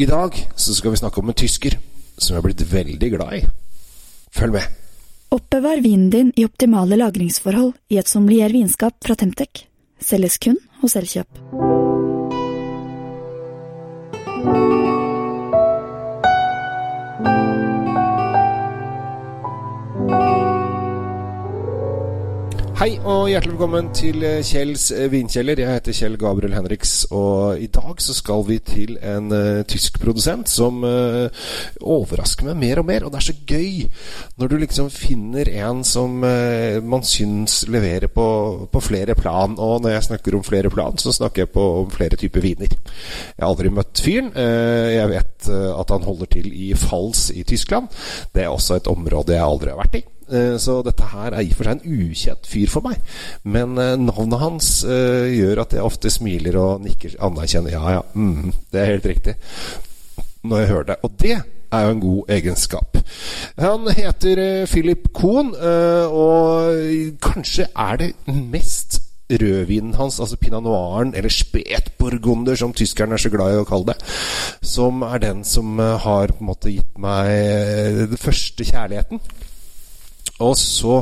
I dag så skal vi snakke om en tysker som jeg er blitt veldig glad i. Følg med. Oppbevar vinen din i optimale lagringsforhold i et sommelier vinskap fra Temtec. Selges kun hos Elkjøp. Hei og hjertelig velkommen til eh, Kjells eh, vinkjeller. Jeg heter Kjell Gabriel Henriks, og i dag så skal vi til en uh, tysk produsent som uh, overrasker meg mer og mer. Og det er så gøy når du liksom finner en som uh, man syns leverer på, på, flere plan. Og når jeg snakker om flere plan, så snakker jeg på om flere typer viner. Jeg har aldri møtt fyren. jeg vet at han holder til i Fals i Tyskland. Det er også et område jeg aldri har vært i. Eh, så dette her er i og for seg en ukjent fyr for meg. Men eh, navnet hans uh, gjør at jeg ofte smiler og nikker anerkjenner. Ja, ja, mm, det er helt riktig. Når jeg hører det. Og det er jo en god egenskap. Han heter Philip Kohn, og kanskje er det mest rødvinen hans, altså pinot noiren, eller spetburgunder, som tyskerne er så glad i å kalle det, som er den som har på en måte gitt meg den første kjærligheten. Og så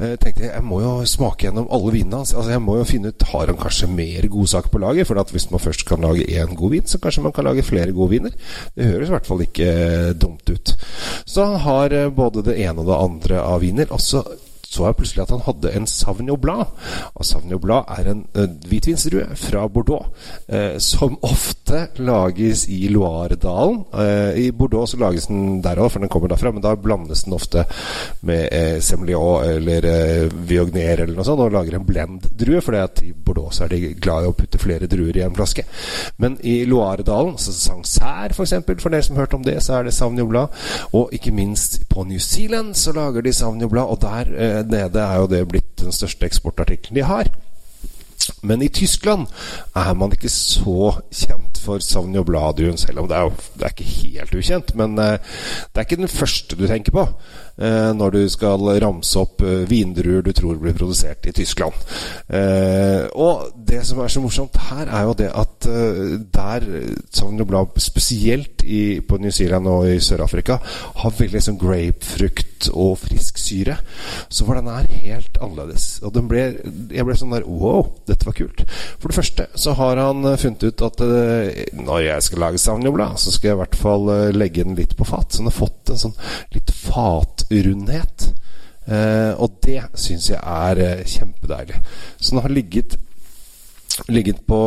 eh, tenkte jeg jeg må jo smake gjennom alle vinene hans. Altså, jeg må jo finne ut Har han kanskje mer godsaker på lager? For hvis man først kan lage én god vin, så kanskje man kan lage flere gode viner. Det høres i hvert fall ikke eh, dumt ut. Så han har eh, både det ene og det andre av viner. Og så så jeg plutselig at han hadde en Sauvignon Blad. Og Sauvignon Blad er en uh, hvitvinsrue fra Bordeaux eh, som ofte lages i Loiredalen. Uh, I Bordeaux så lages den der òg, for den kommer derfra, men da blandes den ofte med eh, Semillon eller eh, Viognier eller noe sånt, og lager en blend-drue, for i Bordeaux så er de glad i å putte flere druer i en flaske. Men i Loiredalen, så Sancerre f.eks., for, for dere som hørte om det, så er det Sauvignon Blad. Og ikke minst på New Zealand så lager de Sauvignon Blad, og der nede er jo det blitt den største eksportartikkelen de har. Men i Tyskland er man ikke så kjent for Savnio Bladuen, selv om det er, det er ikke helt ukjent. Men eh, det er ikke den første du tenker på eh, når du skal ramse opp eh, vindruer du tror blir produsert i Tyskland. Og det som er så morsomt her, er jo det at der Savnio Blad, spesielt i, på New Zealand og i Sør-Afrika, har veldig sånn grapefrukt og frisk syre. Så var den her helt annerledes. Og ble, jeg ble sånn der Wow, dette var kult. For det første så har han funnet ut at når jeg skal lage Sauvignon så skal jeg i hvert fall legge den litt på fat. Så den har fått en sånn litt fatrundhet. Eh, og det syns jeg er eh, kjempedeilig. Så den har ligget, ligget på,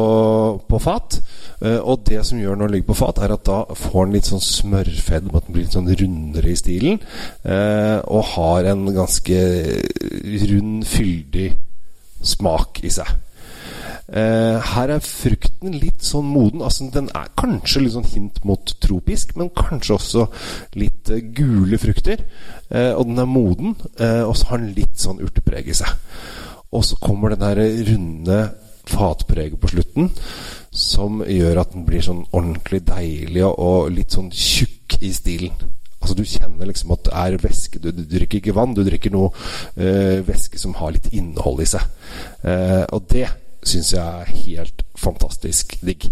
på fat. Eh, og det som gjør når den ligger på fat, er at da får den litt sånn smørfedd, at den blir litt sånn rundere i stilen. Eh, og har en ganske rund, fyldig smak i seg. Uh, her er frukten litt sånn moden. Altså, den er kanskje litt sånn hint mot tropisk, men kanskje også litt gule frukter. Og den er moden, og så har den litt sånn urtepreg i seg. Og så kommer den der runde fatpreget på slutten, som gjør at den blir sånn ordentlig deilig og, litt sånn tjukk i stilen. Altså Du kjenner liksom at det er væske. Du, du drikker ikke vann, du drikker noe væske som har litt innhold i seg. og det syns jeg er helt fantastisk digg.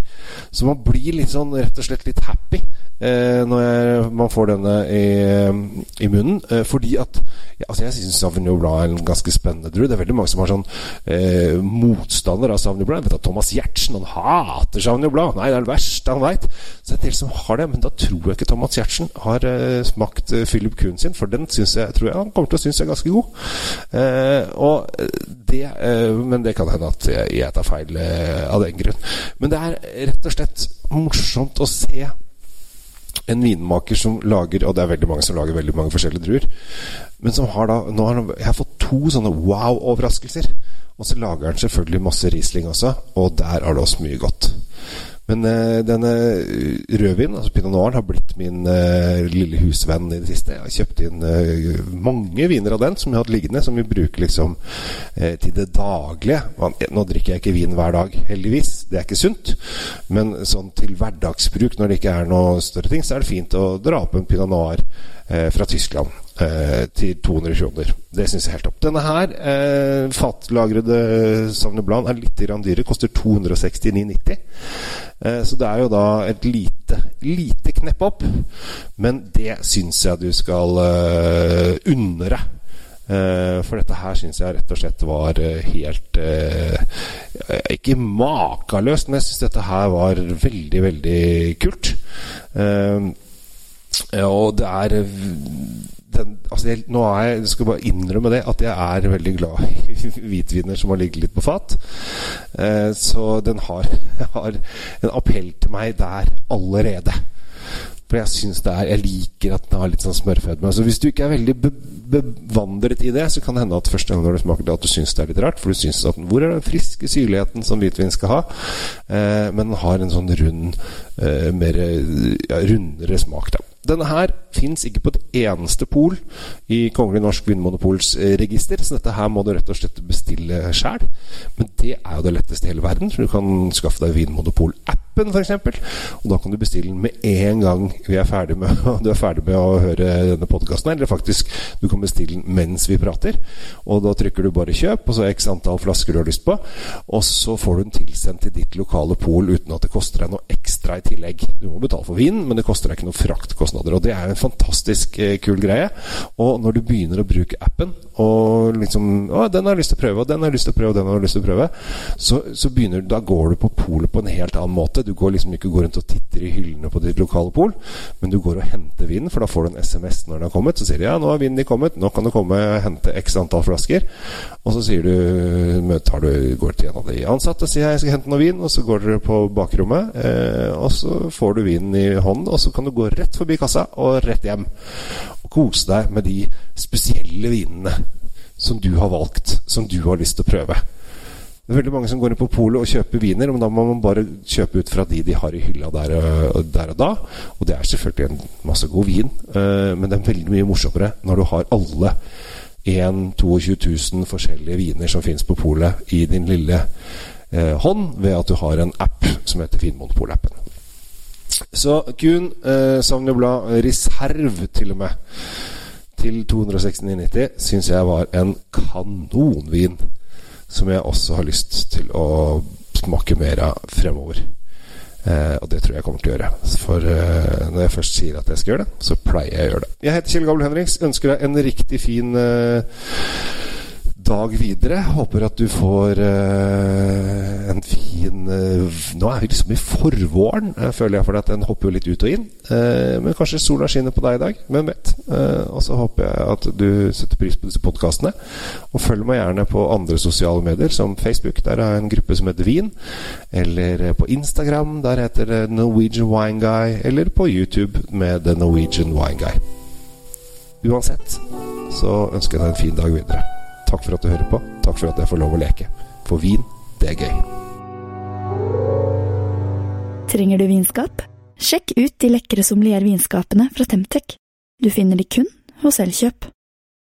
Så man blir litt sånn rett og slett litt happy eh, når jeg, man får denne i, i munnen. Eh, fordi at ja, altså Jeg syns Sauvignon Blanc er en ganske spennende drue. Det er veldig mange som har sånn eh, motstander av Sauvignon Blanc. Jeg vet at Thomas Giertsen han hater Sauvignon Blanc. Nei, det er det verste han veit. Så det er en del som har det. Men da tror jeg ikke Thomas Giertsen har eh, smakt eh, Philip Kuhn sin, for den synes jeg, tror jeg han kommer til å synes er ganske god. Eh, og det, men det kan hende at jeg, jeg tar feil av den grunn. Men det er rett og slett morsomt å se en vinmaker som lager Og det er veldig mange som lager veldig mange forskjellige druer. Men som har da nå har Jeg har fått to sånne wow-overraskelser. Og så lager han selvfølgelig masse Riesling også, og der er det også mye godt. Men uh, denne rødvinen, altså Pinot Noir, har blitt min uh, lille husvenn i det siste. Jeg har kjøpt inn uh, mange viner av den som jeg har hatt liggende, som vi bruker liksom til det daglige. Nå drikker jeg ikke vin hver dag, heldigvis. Det er ikke sunt. Men sånn til hverdagsbruk, når det ikke er noe større ting, så er det fint å dra opp en Pinot Noir fra Tyskland til 200 kroner. Det syns jeg helt topp. Denne her, eh, fatlagrede Sauvignon Blanc, er litt dyrere. Koster 269,90. Eh, så det er jo da et lite lite knepp opp, men det syns jeg du skal eh, unne deg. Uh, for dette her syns jeg rett og slett var helt Ikke makeløst, men jeg syns dette her var veldig, veldig kult. Og det er den, altså jeg, nå er jeg, jeg skal bare innrømme det, at jeg er veldig glad i hvitviner som har ligget litt på fat. Eh, så den har, har, en appell til meg der allerede. For jeg syns det er Jeg liker at den har litt sånn smørfødme. Altså hvis du ikke er veldig be bevandret i det, så kan det hende at første gang når du smaker det, at du syns det er litt rart. For du syns at Hvor er den friske syrligheten som hvitvin skal ha? Eh, men den har en sånn rund, eh, mer ja, rundere smak, da. Denne her fins ikke på et eneste pol i Kongelig norsk vinmonopols eh, register, så dette her må du rett og slett bestille sjæl. Men det er jo det letteste i hele verden, så du kan skaffe deg Vinmonopol-appen f.eks. Og da kan du bestille den med en gang vi er ferdig med, du er ferdig med å høre denne podkasten. Eller faktisk, du kan bestille den mens vi prater. Og da trykker du bare 'kjøp', og så x antall flasker du har lyst på. Og så får du den tilsendt til ditt lokale pol uten at det koster deg noe ekstra i tillegg. Du må betale for vin, men det koster deg ikke noe fraktkostnader. Og det er en fantastisk eh, kul greie. Og når du begynner å bruke appen, og liksom Å, den har jeg lyst til å prøve, og den har jeg lyst til å prøve, og den har jeg lyst til å prøve, så, så begynner Da går du på polet på en helt annen måte. Du går liksom ikke går rundt og titter i hyllene på ditt lokale pol, men du går og henter vinen, for da får du en SMS når den har kommet. Så sier de ja, nå har vinen kommet, nå kan du komme og hente x antall flasker. Og så sier du, tar du går til en av de ansatte og sier jeg skal hente noe vin, og så går dere på bakrommet, eh, og så får du vinen i hånden, og så kan du gå rett forbi kassa og rett hjem. Og kose deg med de spesielle vinene som du har valgt, som du har lyst til å prøve. Det er veldig mange som går inn på polet og kjøper viner, men da må man bare kjøpe ut fra de de har i hylla der, der og da. Og det er selvfølgelig en masse god vin, eh, men det er veldig mye morsommere når du har alle 1 22 000 forskjellige viner som finnes på polet i din lille eh, hånd, ved at du har en app som heter Vinmonopol-appen. Så Kuhn, eh, Blad Reserve til og med, til 269,90 syns jeg var en kanonvin. Som jeg også har lyst til å smake mer av fremover. Eh, og det tror jeg kommer til å gjøre. For eh, når jeg først sier at jeg skal gjøre det, så pleier jeg å gjøre det. Jeg heter Kjell Gabel Henriks. Ønsker deg en riktig fin eh, dag videre. Håper at du får uh, en fin uh, Nå er vi liksom i forvåren, uh, føler jeg, for at den hopper jo litt ut og inn. men kanskje sola skinner på deg i dag. Hvem vet? og så håper jeg at du setter pris på disse podkastene. Og følg meg gjerne på andre sosiale medier, som Facebook. Der har jeg en gruppe som heter Vin. Eller på Instagram. Der heter det Norwegian Wine Guy. Eller på YouTube med The Norwegian Wine Guy. Uansett så ønsker jeg deg en fin dag videre. Takk for at du hører på. Takk for at jeg får lov å leke. For vin, det er gøy. Trenger du vinskap? Sjekk ut de lekre sommeliervinskapene fra Temtec. Du finner de kun hos Elkjøp.